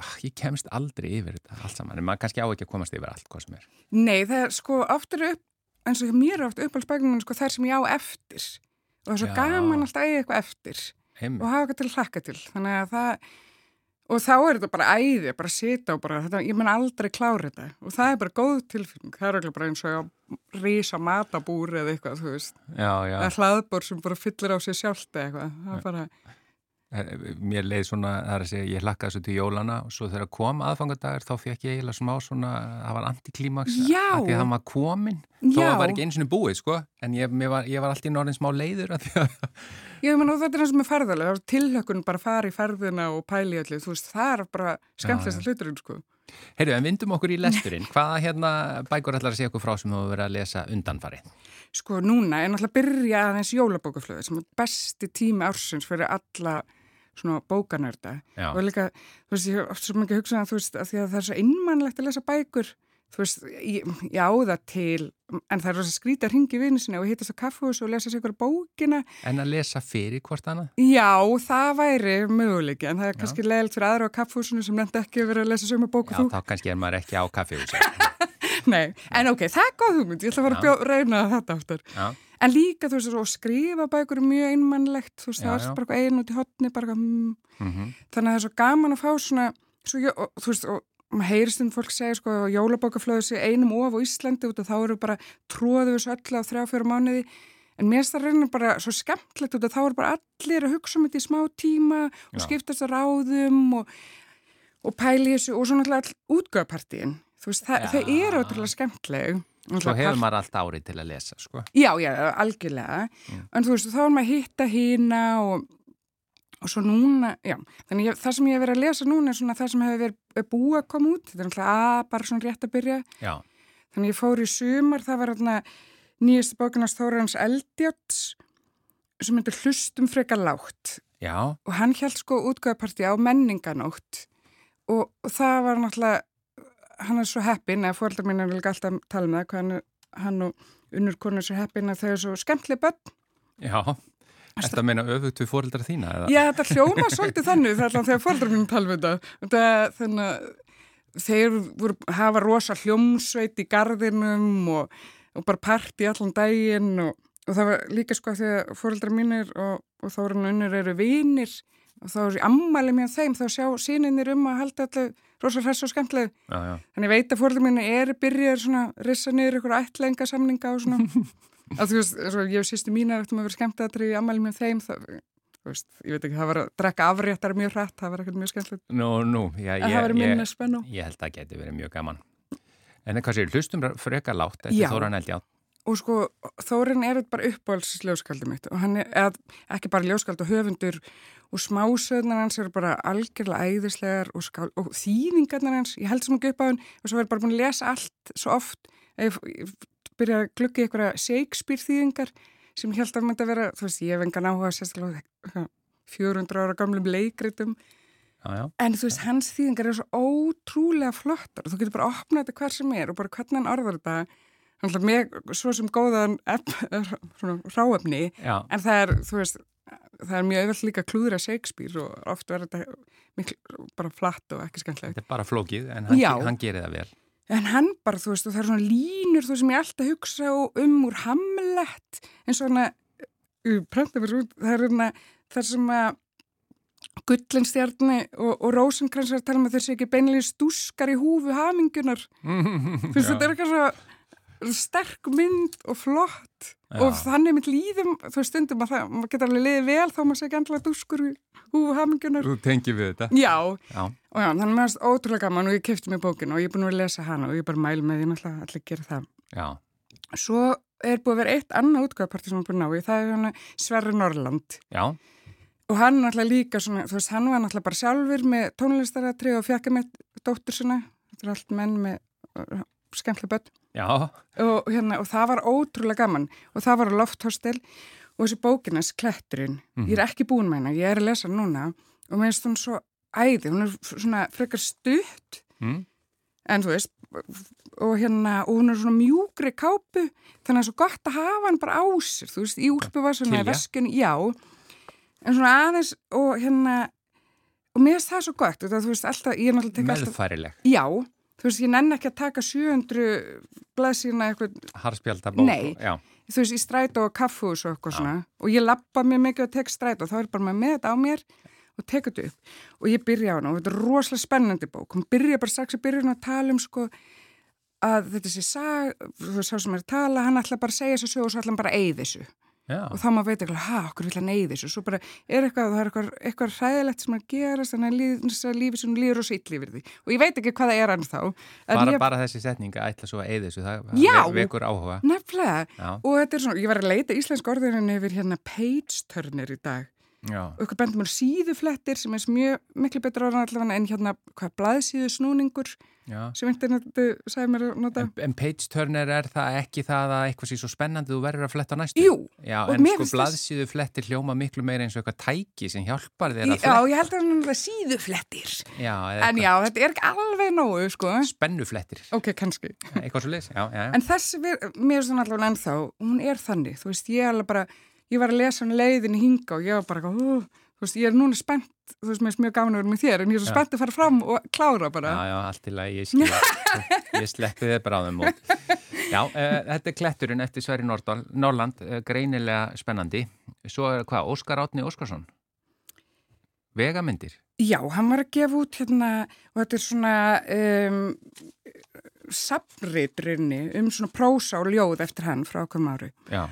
ah, ég kemst aldrei yfir þetta allt saman. En maður kannski á ekki að komast yfir allt hvað sem er. Nei, það er sko oft eru upp, eins og mér er oft uppáhaldsbækunum sko þær sem ég á eftir og það er svo Já. gaman alltaf að eiga eitthvað eftir Heim. og hafa eitthvað til hlakka til. Þannig að það og þá er þetta bara æði, bara sita og bara þetta, ég menn aldrei klára þetta. Og það er bara góð tilfinning, það er ekki bara eins og að rísa matabúr eða eitthvað þú veist, Já, já. eða hlaðbór sem bara fyllir á sig sjálft eða eitthvað, það er bara Eh, Mér leið svona, það er að segja, ég hlakkaði svo til jólana og svo þegar kom aðfangadagur þá fekk ég eiginlega smá svona, það var antiklímaks að því að hann var komin þó að var ekki eins og búið, sko. En ég, mér var, ég var alltaf í norðin smá leiður að því að Ég menn og þetta er eins og með er tilhökkun bara að fara í ferðina og pæli öllu, þú veist, það er bara skemmtilegsta hluturinn, sko. Heyrðu, en vindum okkur í lesturinn hvaða hérna bækur ætlar að segja okkur frá sem þú hefur verið að lesa undanfarið? Sko núna er náttúrulega að byrja aðeins jólabókaflöðu sem er besti tími ársins fyrir alla svona bókanörda Já. og líka, þú veist, ég hef oft svo mikið hugsað að þú veist, að að það er svo innmannlegt að lesa bækur veist, ég, ég á það til en það er rosa skrítið að ringi vinnu sinni og hittast á kaffhús og lesa sér ykkur bókina En að lesa fyrir hvort annað? Já, það væri möguleiki en það er kannski leiðilegt fyrir aðra á kaffhúsinu sem nefndi ekki að vera að lesa sömu bók Já, og þú þá kannski er maður ekki á kaffihúsi Nei, en ok, það er góð hugmynd, ég ætla að fara að reyna þetta. Já, En líka, þú veist, svo, skrifa bækur er mjög einmannlegt, þú veist, Já, það já. er bara einu út í hotni, bara eitthvað, mm. mhm, þannig að það er svo gaman að fá svona, svo, og, þú veist, og maður heyrist um fólk segja, sko, jólabókaflöðu sé einum of á Íslandi út og þá eru bara tróðu þessu öll á þrjá, fjóra mánuði, en mér finnst það reyna bara svo skemmtlegt út og þá eru bara allir að hugsa um þetta í smá tíma og Já. skiptast að ráðum og, og pæli þessu og svo náttúrulega all útgöðapartíin, þú veist, það, Já. þau eru ótrúlega skemmtleg. Svo hefur maður allt árið til að lesa, sko Já, já, algjörlega. En þú veist, þá er maður að hitta hína og, og svo núna, já. Þannig ég, það sem ég hef verið að lesa núna er svona það sem hefur verið er búið að koma út. Þetta er náttúrulega að bara svona rétt að byrja. Já, Þannig ég fór í sumar, það var þarna nýjastu bókinast Þórans Eldjáts sem myndir hlustum frekar lágt. já, Og hann held sko útgöðapartí á menninganótt og, og það var náttúrulega, hann er svo heppin, eða fóreldrar mín er líka alltaf að tala með það, hvað hann, hann og unnur konur er svo heppin að þau er svo skemmtileg börn já Þetta að meina öfugt við fóreldra þína, eða? Já, þetta hljóma svolítið þannig þegar þegar fóldrar mínum tala við þetta. þannig að þeir voru, hafa rosa hljómsveit í gardinum og, og bara parti allan daginn og, og það var líka sko þegar fóldrar mínir og, og eru unnur eru vinir og þá eru ammæli mér þeim þá sjá síninir um að halda allir rosa hress og já, Þannig ég veit að fóldrar mínir eru byrjaðir svona rissa niður ykkur ætlenga samninga og svona að veist, og ég hef sýstu mínar eftir að vera skemmt að í ammæli með þeim það, veist, ég veit ekki, það var að drekka afréttar mjög hrætt, það var ekkert mjög skemmtilegt Nú, nú, já, en það ég, var minna ég, spennu ég held að það geti verið mjög gaman. En hvað séu, hlustum freka látt eftir. Þóran Eldjátt? og sko, Þórin er bara uppáhalds ljóskaldi mitt og hann er eða, ekki bara ljóskald og höfundur og smásöðnar hans eru bara algjörlega æðislegar og, skál, og þýðingarnar hans, ég held sem ekki upp á hann og svo verður bara búin að lesa allt svo oft ef byrja að glugga í einhverja Shakespeare þýðingar sem ég held að myndi að vera, þú veist, ég hef engan áhuga sérstaklega á eitthvað 400 ára gamlum leikritum Já, já. En þú veist, hans þýðingar eru svo ótrúlega flottar og þú getur bara að opna þetta hver sem er og bara hvernig hann orðar þetta hann með svo sem góðan Já, en það er, þú veist, það er mjög auðvitað líka að klúðra Shakespeare og oft verður þetta miklu, bara flatt og ekki skemmtilegt. þetta er bara flókið, en hann, hann gerir það vel. En hann bara, þú veist, og það er svona línur þú sem ég alltaf hugsa um úr Hamlet og svona það er svona þar sem að gullinstjarni og, og Rósenkrans að tala með þessi ekki beinlega stúskar í húfu hamingunar veist, þetta er eitthvað svo sterk mynd og flott. Já. og þannig mynd líðum þú stundum að það, maður getur alveg liðið vel þá maður sé ekki andla dúskur í húfu hamingunar Þú tengir við þetta. Já, Já, og já, þannig að er ótrúlega gaman og ég kefti mér bókinu og ég er búin að lesa hana og ég er bara mæl með því náttúrulega allir gera það. já, Svo er búið að vera eitt annað útgáðparti sem er búin að ná í, það er Sverri Norrland. Já, og hann er náttúrulega líka svona, þú veist, hann var náttúrulega bara sjálfur með tónlistaratri og fjaka með dóttur sinna, þetta er allt menn með uh, skemmtileg börn og, hérna, og það var ótrúlega gaman. Og það var lofthostel og þessi bókinas kletturinn, ég er ekki búin með hana, ég er að lesa núna. Og mér finnst hún svo æði, hún er svona frekar stutt. Mm, en þú veist og hérna, og hún er svona mjúkri kápu þannig að það er svo gott að hafa hann bara á sér. Þú veist, í úlpuvarsunni, Kilja. veskjunni já, en svona aðeins og hérna og mér finnst það svo gott, veist, þú veist er alltaf, meðfærileg. já þú veist, ég nenni ekki að taka 700 blaðsíðuna eitthvað, Harspjaldabók. Nei. Já, þú veist, í strætó og kaffús og eitthvað svona. Og ég lappa mér mikið og tek strætó. Þá er bara maður með þetta á mér og tek þetta upp. Og ég byrja á hana. Og þetta er rosalega spennandi bók. Hún byrja bara strax að byrja hún að tala um sko að þetta sé sag, þú veist, sá sem er að tala, hann ætla bara að segja þessu og svo ætla hann bara að eyði þessu já, og þá maður veit ekki, ha, okkur vil hann eyði þessu? Svo bara er eitthvað, það er eitthvað, eitthvað hræðilegt sem að gerast, þannig að líf, lífi sem líður og sitt lífið því. Og ég veit ekki hvað það er hann þá bara, ég, bara þessi setning að ætla svo að eyða þessu, það Já. ve- vekur áhuga. nefnilega, Já, og þetta er svona, ég var að leita íslensk orðinni yfir hérna page turner í dag. Og ykkur bendum er síðuflettir sem er mjög miklu betra orðan allavega en hérna hvað blaðsíðu snúningur já. sem internetu sagði mér að nota En, en page turner er það ekki það að eitthvað sé svo spennandi þú verður að fletta næstu? Jú, Já, en sko þess- blaðsíðu flettir hljóma miklu meira eins og eitthvað tæki sem hjálpar þér að já, fletta. ég held að það er síðuflettir Já, eða en já, þetta er ekki alveg nógu sko. spennuflettir, ok, kannski eitthvað svo leys. Já, já, já. en þessi, við- mér er svona allavega ennþá hún er þannig, þú veist, ég er bara ég var að lesa hann leiðin hinga og ég var bara uh, þú veist, ég er núna spennt þú veist, mér er mjög gaman að vera með þér en ég er svo spennt að fara fram og klára bara. Já, já, allt til að ég skilja ég sleppi þið bráðum út Já, uh, þetta er kletturinn eftir Nordal, Norland, uh, greinilega spennandi. Svo er hvað, Óskar Átni Óskarsson? Vegamyndir? Já, hann var að gefa út hérna og þetta er svona um, safnritrunni um svona prósa og ljóð eftir hann frá okkur ári. Já,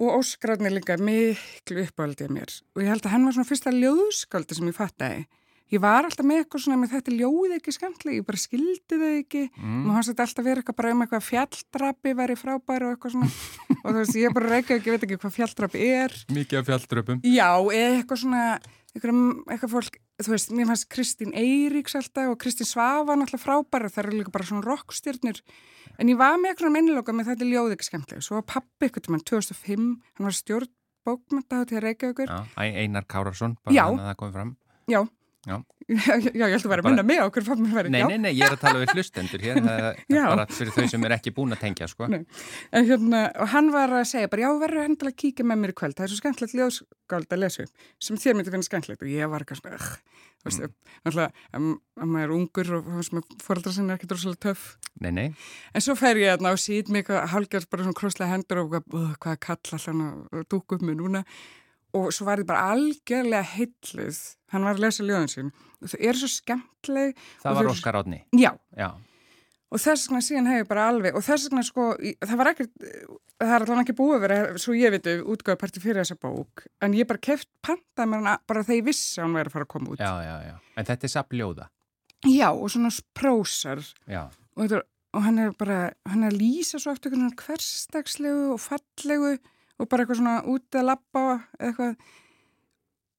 og Óskararni er líka miklu uppáldið mér. Og ég held að hann var svona fyrsta ljóðskaldi sem ég fattaði. Ég var alltaf með eitthvað svona með þetta ljóð ekki skemmtileg, ég bara skildi þau ekki. Mm. og hann þetta alltaf verið eitthvað bara um eitthvað fjalldrapi væri frábæri og eitthvað svona. Og þú veist, ég bara reyka ekki, veit ekki hvað fjalldrapi er. Mikið af fjalldröpum Já, eitthvað svona eitthvað, eitthvað fólk, þú veist, mér fannst Kristín Eiríks alltaf og Kristín Svafa náttúrulega frábæra, það eru líka bara svona rockstjörnur en ég var með eitthvað minniloka með þetta er ljóð ekki skemmtilega, svo var pappi eitthvað til mann 2005, hann var stjórn bókmynda á til Reykjavíkur, Já, Einar Kárarsson, bara hann að það komið fram. Já Já. já, já, ég held að vera að minna mig á okkur Nei, nei, nei, ég er að tala við hlustendur hér bara fyrir þau sem er ekki búin að tengja sko. Nei. En hérna, og hann var að segja bara, já, verður hendilega að kíkja með mér í kvöld, það er svo skemmtilegt ljóðskáld að lesa sem þér myndi finna skemmtilegt og ég var eitthvað svona, þú veist, náttúrulega, ef ef maður er ungur og með fóreldra sinni er ekki drossalega töff. Nei, nei, En svo fer ég þarna og sýt mig eitthvað hálgjörð bara svona krosslega hendur og eitthvað, "Ugh, hvað kall allan að dúka upp mig núna og svo var ég bara algjörlega heilluð, hann var að lesa ljóðin sín. Og þau eru svo skemmtileg það var Óskar Átni Já, Já, og þess vegna síðan hef ég bara alveg og þess vegna sko, það var ekkert það er allan ekki búið vera, svo ég veit útgáðparti fyrir þessa bók, en ég bara keft pantaði mér hana bara þegar ég vissi að hún væri að fara að koma út. Já, já, já. En þetta er sappljóða. Já, og svona prósar. Já. og, þetta, og hann er bara hann er að lýsa svo eftir eitthvað svona hversdagslegu og fallegu og bara eitthvað svona út að eða eitthvað.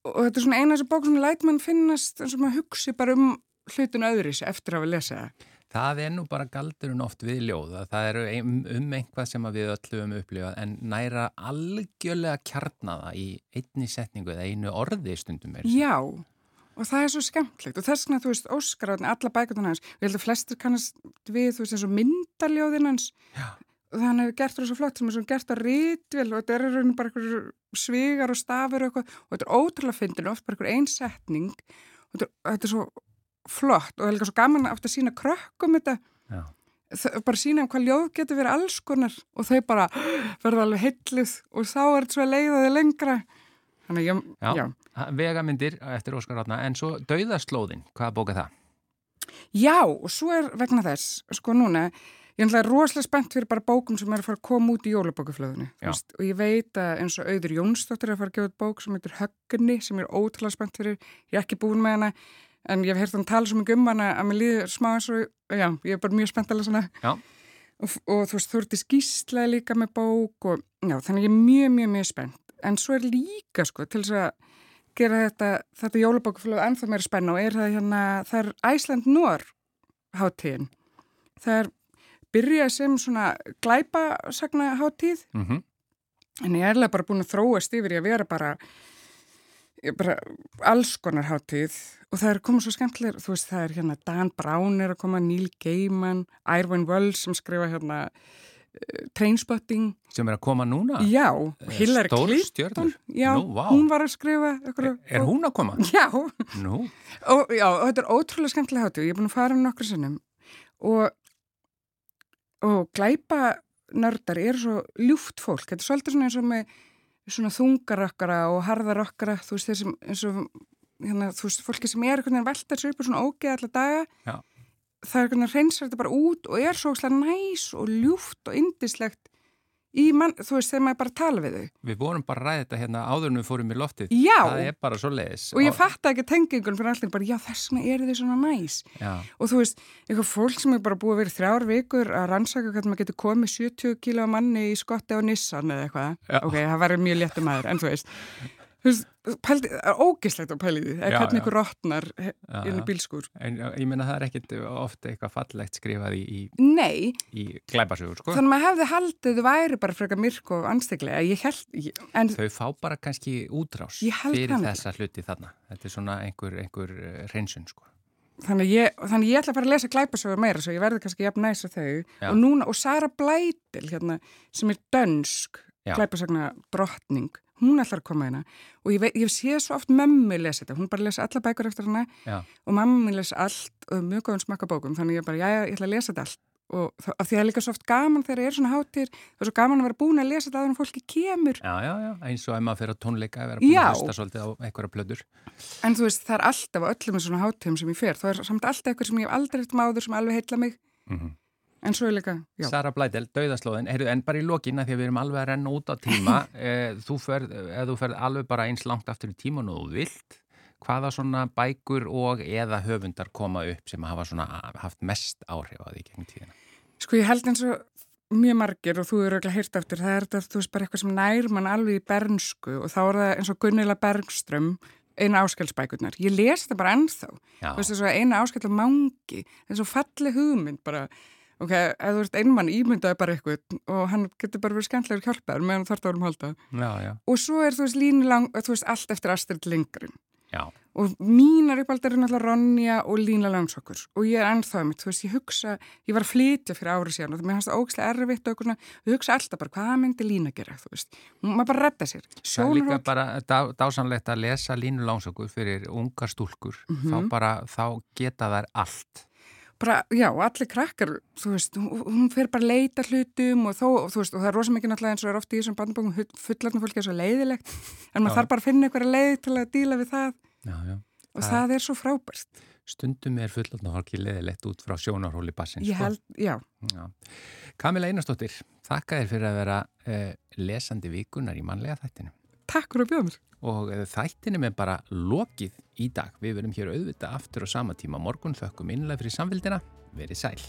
Og þetta er svona eina þessi bók sem læt mann finnast eins og maður hugsi bara um hlutun öðris eftir að við lesa það. Það er nú bara galdurinn oft við ljóð að það eru um, einhvað sem við öllu um upplifað en næra algjörlega kjarnaða í einni setningu eða einu orði stundum er. Já, og það er svo skemmtlegt og þess vegna, þú veist, Óskar átni alla bækundana hans, við heldum flestir kannast við, þú veist, eins og myndaljóðin hans. Já. Og það hann hefur gert það svo flott sem er svo gert að rítvel og þetta er rauninu bara einhver svigar og stafur og eitthvað og þetta er ótrúlega fyndin, oft bara einhver einsetning og þetta, er- þetta er svo flott og það er líka svo gaman aftur að sína krökkum þetta. Þau- bara sína um hvað ljóð getur verið alls konar og þau bara verða alveg heillið og þá er þetta svo að leiða þau lengra þannig að ég, Já. já. Vegamyndir eftir Óskar Átna en svo Dauðaslóðin, hvaða bók er það? Já, og svo er vegna þess, sko núna, ég er rosalega spennt fyrir bara bókum sem er að fara að koma út í veist, Og ég veit að eins og Auður Jónsdóttir er að fara að gefa bók sem heitir Höggunni, sem ég er ótrúlega spennt fyrir. Ég er ekki búin með hana, en ég hef heyrt hann tala svo mikið um hana að mér líður smá eins og, já, ég er bara mjög spennt hana. Já. Og, og þú veist, þú ert í skýsla líka með bók og, já, þannig ég er mjög, mjög, mjög spennt. En svo er líka, sko, til þess að gera þetta, þetta jólabókaflöð ennþá meira spenna og er það hérna, það er Æsland Nór hátíðin. Það er byrjað sem svona glæpasagna hátíð Mm en ég er alveg bara búin að þróast yfir í að vera bara, ég bara alls konar hátíð og það er komið svo skemmtilega, þú veist það er hérna Dan Brown er að koma, Neil Gaiman Irwin Wells sem skrifa hérna uh, Trainspotting Sem er að koma núna? Já, Eh, Hillary Clinton? Já, Nú, vá. hún var að skrifa ykkur, Er hún að koma? Já, og, já, og þetta er ótrúlega skemmtilega hátíð, ég er búin að fara um nokkur sinnum og, og glæpa nördar eru svo ljúft fólk, þetta er svolítið svona eins og með svona þungarokkara og harðarokkara, þú veist þeir sem eins og hérna, þú veist, fólki sem er einhvern veginn veltar sér upp og svona ógeð alla daga Já. það er einhvern veginn hreinsar þetta bara út og er svo óslega næs og ljúft og indislegt mann, þú veist, þegar maður bara tala við þau við vorum bara ræða þetta hérna áður en við fórum í loftið. Já. Það er bara svo leiðis. og ég fatt ekki tengingun fyrir allir bara, já þess vegna eru þau svona næs Já, og þú veist, eitthvað fólk sem er bara búið að vera þrjár vikur að rannsaka hvernig maður getur komið 70 kíló manni í skotti á Nissan eða eitthvað, Já. ok, það verður mjög léttum maður, en þú veist, er ógislegt á pæliði, eða hvernig ykkur rotnar Já, inn í bílskur. en ég meina það er ekkit ofta eitthvað fallegt skrifað í, í, í glæpasugur, sko. þannig að maður hefði haldið þau væri bara frekar myrk og ansteglega, Þau fá bara kannski útrás fyrir þessa hluti þarna. Þetta er svona einhver, einhver eh, hreinsun, sko. þannig ég, þannig ég ætla að fara að lesa glæpasögur meira svo ég verði kannski jafn næs að þau Já. og núna, og Sara Blætil hérna, sem er dönsk Já. glæpasagna drottning hún ætlar að koma hérna. Og ég, veit, ég sé svo oft mömmu lesa þetta, hún bara lesa alla bækur eftir hana. Já, og mamma lesa allt og mjög góðum smakka bókum þannig ég bara, já, ég ætla að lesa þetta allt. Og það, af því það er líka svo oft gaman þegar ég er svona hátir það er svo gaman að vera búin að lesa þetta áður en fólki kemur. Já, já, já. eins og ef maður fyrir á tónleika að vera búin Já. að hlusta svolítið á einhverja plöður. en þú veist, það er alltaf öllum svona hátíðum sem ég fer, það er samt alltaf eitthvað sem ég hef aldrei eftir máður sem alveg heilla mig. Mm en svo er líka, já, Sara Blædel, Dauðaslóðin, heyrðu, en bara í lokina því að við erum alveg að renna út á tíma eh, þú ferð, ef þú ferð alveg bara eins langt aftur í tíman og þú vilt hvaða svona bækur og eða höfundar koma upp sem hafa svona haft mest áhrif á því gegn tíðina Sko ég held eins og mjög margir og þú eru ekki hýrt eftir, það er þetta, þú veist, bara eitthvað sem nær mann alveg í bernsku og þá er það eins og Gunnila Bergström, eina áskelsbækurnar. Ég les þetta bara ennþá. Þú veist, að eina áskell bara, ok, ef þú ert einmann ímyndaði bara eitthvað og hann getur bara verið skemmtilegur hjálpaður meðan þarf það vorum halda. já, já, Og svo er, þú veist, línu lang, þú veist, allt eftir Astrid Lindgren. já. Og mínar uppaldar er náttúrulega Ronja og Lína Langsokkur og ég er ennþá mitt, þú veist, ég hugsa, ég var að flytja fyrir árið síðan og það mér fannst það ógislega erfitt og svona, ég hugsa alltaf bara, hvað myndi Lína gera, þú veist, maður bara redda sér. Það er líka bara dá, dásanlegt að lesa línu lánsöku fyrir ungar stúlkur Mhm. þá bara, þá geta þær allt bara, já, allir krakkar, þú veist, hún, fer bara að leita hlutum og þó, og, þú veist, og það er rosa mikið náttúrulega eins og er ofta í þessum bandabókum fullarna fólki er svo leiðilegt, en maður Já. þarf bara að finna einhverja leið til að díla við það Já, já og Það- það er svo frábært. stundum er fullotna fólki leðilegt út frá sjónarhóli bassins. Ég held, já. Kamila Einarsdóttir, þakka þér fyrir að vera uh, lesandi vikunar í mannlega þættinu. Takk fyrir að bjóða mér. Og eh, þættinum er bara lokið í dag. Við verum hér auðvitað aftur á sama tíma morgun. Þökkum innlega fyrir samfélgina. Verið sæl.